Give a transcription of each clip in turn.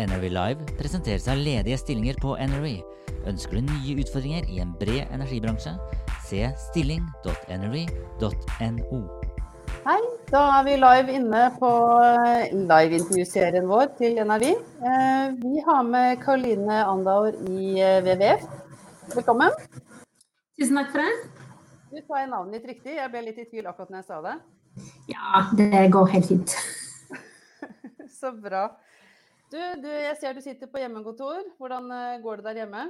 NRV Live presenteres av ledige stillinger på NRV. Ønsker du nye utfordringer i en bred energibransje? Se stilling.nrv.no. Hei, da er vi live inne på eh, liveintervjuserien vår til NRV. Eh, Vi har med Karoline Andauer i eh, WWF. Velkommen. Tusen takk for det. Du sa navnet ditt riktig. Jeg ble litt i tvil akkurat når jeg sa det. Ja, det går helt fint. Så bra. Du, du, jeg ser du sitter på hjemmekontor. Hvordan eh, går det der hjemme?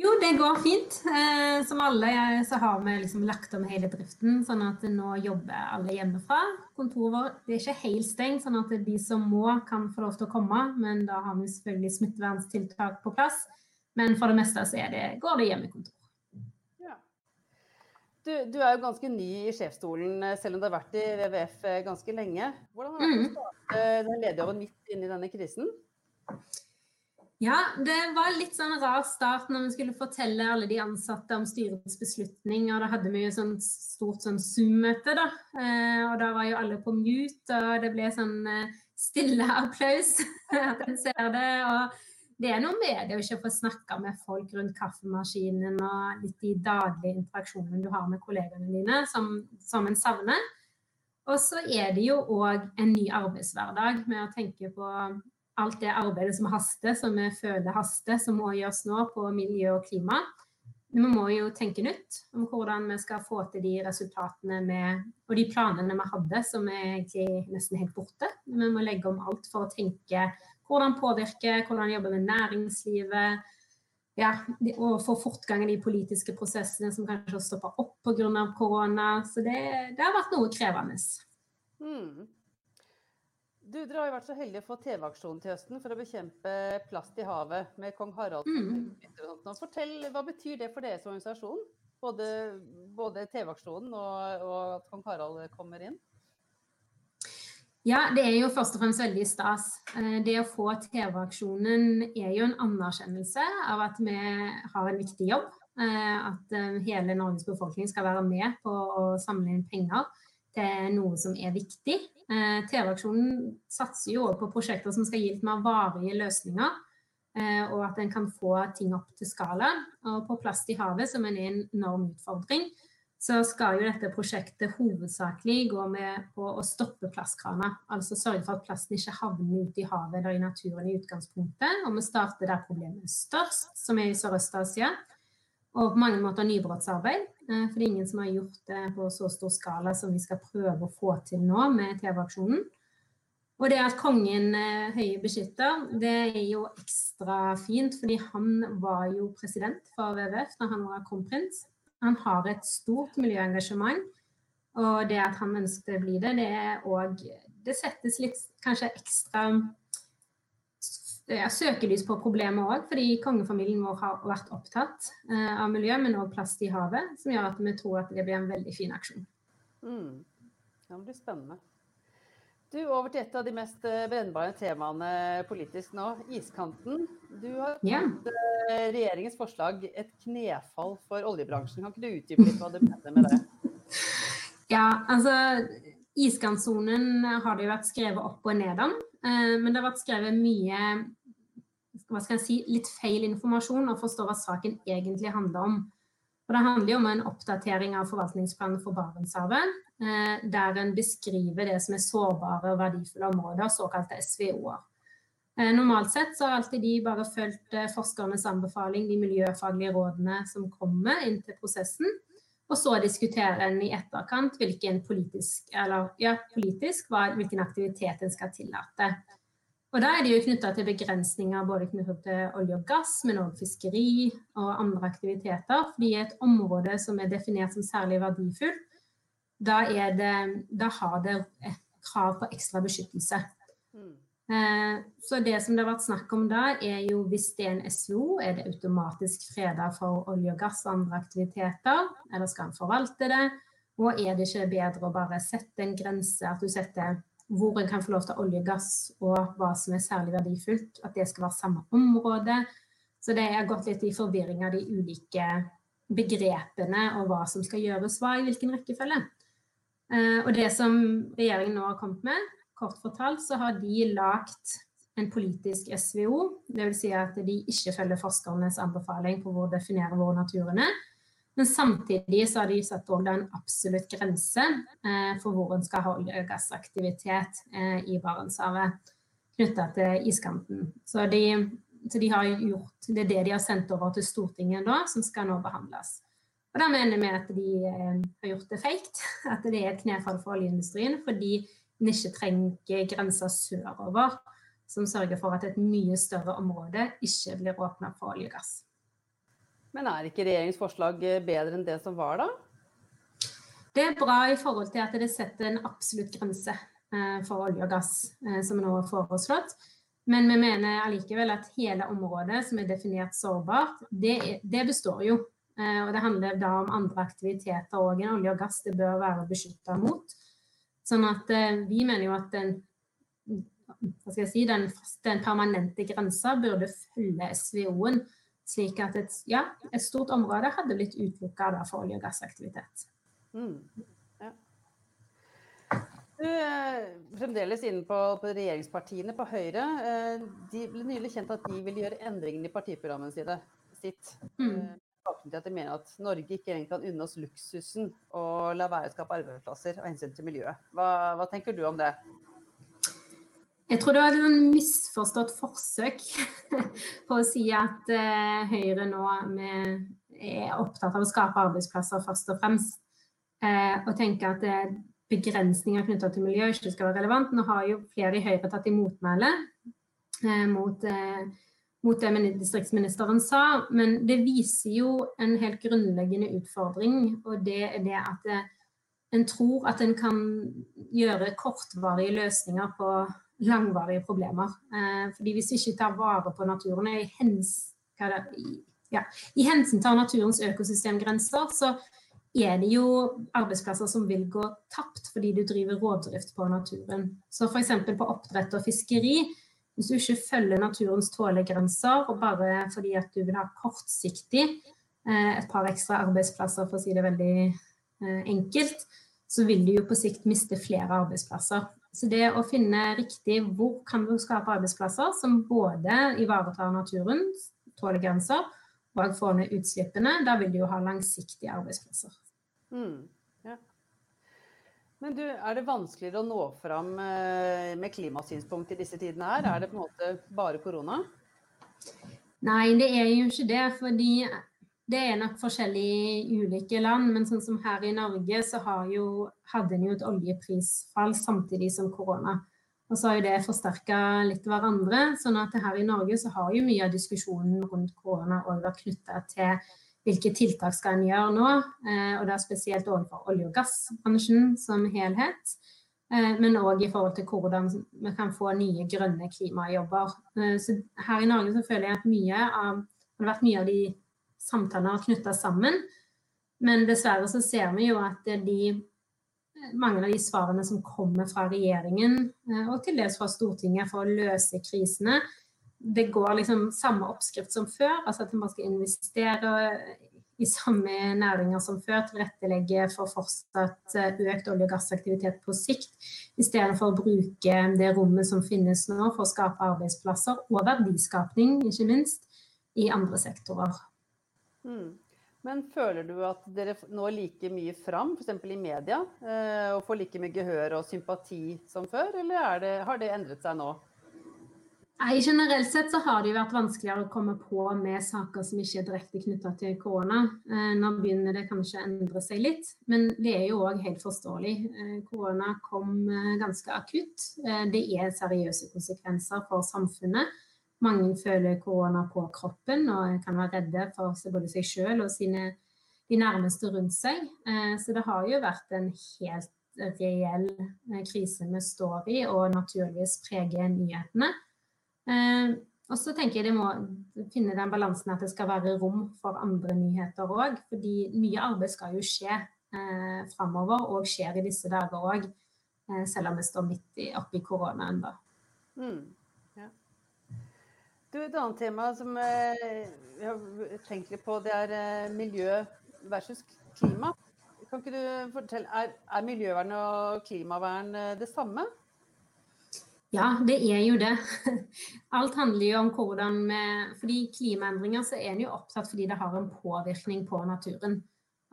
Jo, det går fint. Eh, som alle så har vi liksom lagt om hele driften, sånn at nå jobber alle hjemmefra. Kontoret vårt er ikke helt stengt, sånn at de som må, kan få lov til å komme. Men da har vi selvfølgelig smitteverntiltak på plass. Men for det meste så det, går det hjemmekontor. Du, du er jo ganske ny i sjefsstolen, eh, selv om du har vært i WWF eh, ganske lenge. Hvordan har det vært starte den lederjobben midt inn i denne krisen? Ja, det var litt sånn rar start når vi skulle fortelle alle de ansatte om styrets beslutning. Og da hadde vi jo sånn stort sånn Zoom-møte, da. Eh, og da var jo alle på mute, og det ble sånn stille applaus. At en ser det. Og det er noe med det å ikke få snakke med folk rundt kaffemaskinen og litt de daglige interaksjonene du har med kollegaene dine, som, som en savner. Og så er det jo òg en ny arbeidshverdag med å tenke på alt det arbeidet som haster, som vi føler haster, som må gjøres nå på miljø og klima. Vi må jo tenke nytt om hvordan vi skal få til de resultatene med, og de planene vi hadde, som er egentlig nesten helt borte. Vi må legge om alt for å tenke hvordan påvirke, hvordan jobbe med næringslivet. Ja, og få fortgang i de politiske prosessene som kanskje har stoppa opp pga. korona. Så det, det har vært noe krevende. Mm. Du, Dere har jo vært så heldige å få TV-aksjonen til høsten for å bekjempe plast i havet med kong Harald. Mm. Fortell, Hva betyr det for deres organisasjon? Både, både TV-aksjonen og, og at kong Harald kommer inn? Ja, det er jo først og fremst veldig stas. Eh, Det å få TV-aksjonen er jo en anerkjennelse av at vi har en viktig jobb. Eh, At eh, hele Norges befolkning skal være med på å samle inn penger til noe som er viktig. TV-aksjonen satser jo også på prosjekter som skal gi litt mer varige løsninger. Og at en kan få ting opp til skala. Og på Plast i havet, som er en enorm utfordring, så skal jo dette prosjektet hovedsakelig gå med på å stoppe plastkraner. Altså sørge for at plasten ikke havner ute i havet eller i naturen i utgangspunktet. Og vi starter der problemet er størst, som er i Sørøst-Asia. Og på mange måter nybrottsarbeid. eh, For det er ingen som har gjort det på så stor skala som vi skal prøve å få til nå med TV-aksjonen. Og det at kongen Høie høye beskytter, det er jo ekstra fint, fordi han var jo president for WWF da han var kronprins. Han har et stort miljøengasjement, og det at han ønsket å bli det, det er òg Det settes litt kanskje ekstra ja, søkelys på problemet òg, fordi kongefamilien vår har vært opptatt eh, av miljø, men òg plast i havet, som gjør at vi tror at det blir en veldig fin aksjon. Mm. Det blir spennende. Du, Over til et av de mest eh, brennbare temaene politisk nå, iskanten. Du har Ja. eh, regjeringens forslag et knefall for oljebransjen. Kan ikke du utdype litt hva du mener med det? Ja, altså Iskantsonen har det jo vært skrevet opp og ned om, eh, men det har vært skrevet mye hva skal jeg si, litt feil informasjon og forstå hva saken egentlig handler om. Og Det handler jo om en oppdatering av forvaltningsplanen for Barentshavet, eh, der en beskriver det som er sårbare og verdifulle områder, såkalte SVO-er. Eh, Normalt sett så har alltid de bare fulgt eh, forskernes anbefaling, de miljøfaglige rådene som kommer inn til prosessen. Og så diskuterer en i etterkant hvilken politisk, eller, ja, politisk hvilken aktivitet en skal tillate. Og da er det jo knytta til begrensninger både knyttet til olje og gass, men òg fiskeri og andre aktiviteter. Fordi et område som er definert som særlig verdifullt, da, det, da har det et krav på ekstra beskyttelse. Mm. Eh, Så det som det har vært snakk om da, er jo hvis det er en SVO, er det automatisk freda for olje og gass og andre aktiviteter, eller skal en forvalte det? Og er det ikke bedre å bare sette en grense, at du setter hvor en kan få lov til olje og gass, og hva som er særlig verdifullt, at det skal være samme område. Så det har gått litt i forvirring av de ulike begrepene og hva som skal gjøres hva i hvilken rekkefølge. Eh, Og det som regjeringen nå har kommet med, kort fortalt, så har de lagt en politisk SVO. Dvs. Si at de ikke følger forskernes anbefaling på hvor å definere hvor naturen er. Men samtidig så har de satt en absolutt grense eh, for hvor en skal ha olje- og gassaktivitet eh, i Barentshavet knytta til iskanten. Så de, så de, gjort, Det er det de har sendt over til Stortinget da, som skal nå behandles. Og Da mener vi at de eh, har gjort det feigt, at det er et knefall for oljeindustrien fordi en ikke trenger grenser sørover som sørger for at et mye større område ikke blir åpna for olje og gass. Men er ikke regjeringens forslag eh, bedre enn det som var, da? Det er bra i forhold til at det setter en absolutt grense eh, for olje og gass, eh, som nå er foreslått. Men vi mener allikevel at hele området som er definert sårbart, det, det består jo. Og det handler da om andre aktiviteter òg enn olje og gass. Det bør være beskytta mot. Sånn at vi mener jo at den, si, den, den permanente grensa burde følge SVO-en slik at et, ja, et stort område hadde blitt utelukka for olje- og gassaktivitet. Mm. Ja. Du, er fremdeles inne på, på, regjeringspartiene, på Høyre. Eh, de ble nylig kjent at de vil gjøre endringer i partiprogrammet sitt. Mm. Eh, til at de mener at Norge ikke kan unne oss luksusen og la være å skape arbeidsplasser av hensyn til miljøet. Hva, hva tenker du om det? Jeg tror det var et misforstått forsøk på å si at uh, Høyre nå er opptatt av å skape arbeidsplasser først og fremst. Uh, og tenke at uh, begrensninger knytta til miljø ikke skal være relevant. Nå har jo flere i Høyre tatt i motmæle mot, mot, det distriktsministeren sa, men det viser jo en helt grunnleggende utfordring, og det er det at en tror at en kan gjøre kortvarige løsninger på langvarige problemer. Eh, fordi hvis vi ikke tar vare på naturen i, hens, ja, i hensyn til naturens økosystemgrenser, så er det jo arbeidsplasser som vil gå tapt fordi du driver rovdrift på naturen. Så f.eks. på oppdrett og fiskeri. Hvis du ikke følger naturens tålegrenser, og bare fordi at du vil ha kortsiktig eh, et par ekstra arbeidsplasser, for å si det veldig eh, enkelt, så vil du jo på sikt miste flere arbeidsplasser. Så det å finne riktig hvor kan du skape arbeidsplasser som både ivaretar naturen, tåler grenser, og får ned utslippene, da vil du jo ha langsiktige arbeidsplasser. Mm, ja. Men du, er det vanskeligere å nå fram eh, med klimasynspunkt i disse tidene her? Er det på en måte bare korona? Nei, det er jo ikke det. fordi det er nok forskjellig i ulike land, men sånn som her i Norge så jo, hadde en jo et oljeprisfall samtidig som korona. Og så har jo det forsterka litt hverandre. sånn at her i Norge så har jo mye av diskusjonen rundt korona òg vært knytta til hvilke tiltak skal en gjøre nå, eh, og da spesielt overfor olje- og gassbransjen som helhet. Eh, men òg i forhold til hvordan vi kan få nye grønne klimajobber. Eh, så her i Norge så føler jeg at mye av, det har vært mye av de samtalene har knytta sammen. Men dessverre så ser vi jo at de, mange av de svarene som kommer fra regjeringen, eh, og til dels fra Stortinget for å løse krisene, det går liksom samme oppskrift som før. Altså at man skal investere i samme næringer som før, tilrettelegge for fortsatt eh, økt olje- og gassaktivitet på sikt, i stedet for å bruke det rommet som finnes nå for å skape arbeidsplasser og verdiskapning, ikke minst, i andre sektorer. Mm. Men føler du at dere når like mye fram, f.eks. i media, eh, og får like mye gehør og sympati som før, eller det, har det endret seg nå? Nei, Generelt sett så har det jo vært vanskeligere å komme på med saker som ikke er direkte knytta til korona. Eh, nå begynner det kanskje å endre seg litt, men det er jo òg helt forståelig. Eh, korona kom ganske akutt. Det er seriøse konsekvenser for samfunnet. Mange føler korona på kroppen og kan være redde for både seg selv og sine, de nærmeste rundt seg. Eh, så det har jo vært en helt reell eh, krise vi står i, og naturligvis preger nyhetene. Eh, og så tenker jeg de må finne den balansen at det skal være rom for andre nyheter òg. Fordi mye arbeid skal jo skje eh, framover, og skjer i disse dager òg. Eh, selv om vi står midt oppi koronaen, da. Mm. Du, et annet tema som eh, vi har tenkt litt på, det er eh, miljø versus klima. Kan ikke du fortelle, Er, er miljøvern og klimavern eh, det samme? Ja, det er jo det. Alt handler jo om hvordan vi Fordi klimaendringer så er en jo opptatt fordi det har en påvirkning på naturen.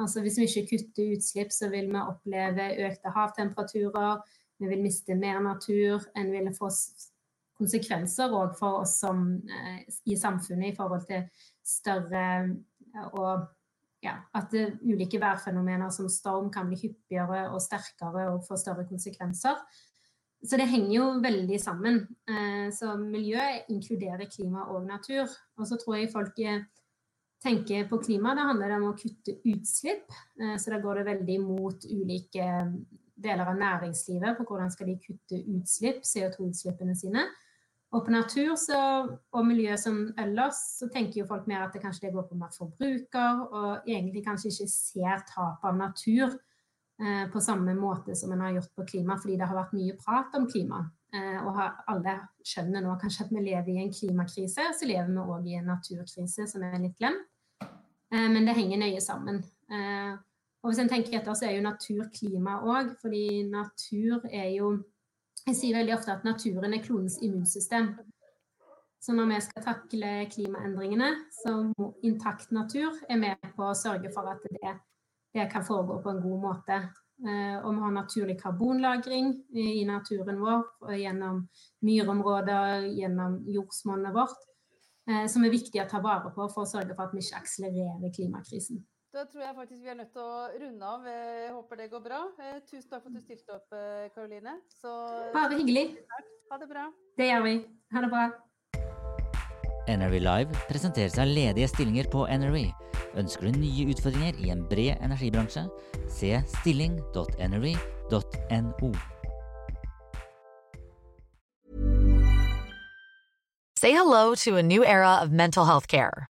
Altså Hvis vi ikke kutter utslipp, så vil vi oppleve økte havtemperaturer, vi vil miste mer natur, en vil få konsekvenser òg for oss som, eh, i samfunnet i forhold til større og ja, at ulike værfenomener som storm kan bli hyppigere og sterkere og få større konsekvenser. Så det henger jo veldig sammen. Eh, så miljø inkluderer klima og natur. Og så tror jeg folk eh, tenker på klima, det handler om å kutte utslipp. Eh, så da går det veldig mot ulike deler av næringslivet på hvordan skal de kutte utslipp, CO2-utslippene sine. Og på natur så, og miljø som ellers, så tenker jo folk mer at det kanskje det går på mer forbruker, og egentlig kanskje ikke ser tap av natur Eh, på samme måte som en har gjort på klima, fordi det har vært mye prat om klima. Eh, og alle skjønner nå kanskje at vi lever i en klimakrise, så lever vi òg i en naturkrise som er litt glemt. Eh, men det henger nøye sammen. Og hvis en tenker etter, så er jo natur klima òg, fordi natur er jo Jeg sier veldig ofte at naturen er klonens immunsystem. Så når vi skal takle klimaendringene, så må intakt natur er med på å sørge for at det det kan foregå på en god måte. Eh, og vi har naturlig karbonlagring i naturen vår gjennom myrområder, gjennom jordsmonnet vårt, eh, som er viktig å ta vare på for å sørge for at vi ikke akselererer klimakrisen. Da tror jeg faktisk vi er nødt til å runde av. Jeg håper det går bra. Eh, tusen takk for at du stilte opp, Karoline. Ha det hyggelig. Ha det bra. Det gjør vi. Ha det bra. NRV Live presenteres av ledige stillinger på NRV. Ønsker du nye utfordringer i en bred energibransje? Se stilling.nrv.no. Say hello to a new era of mental health care.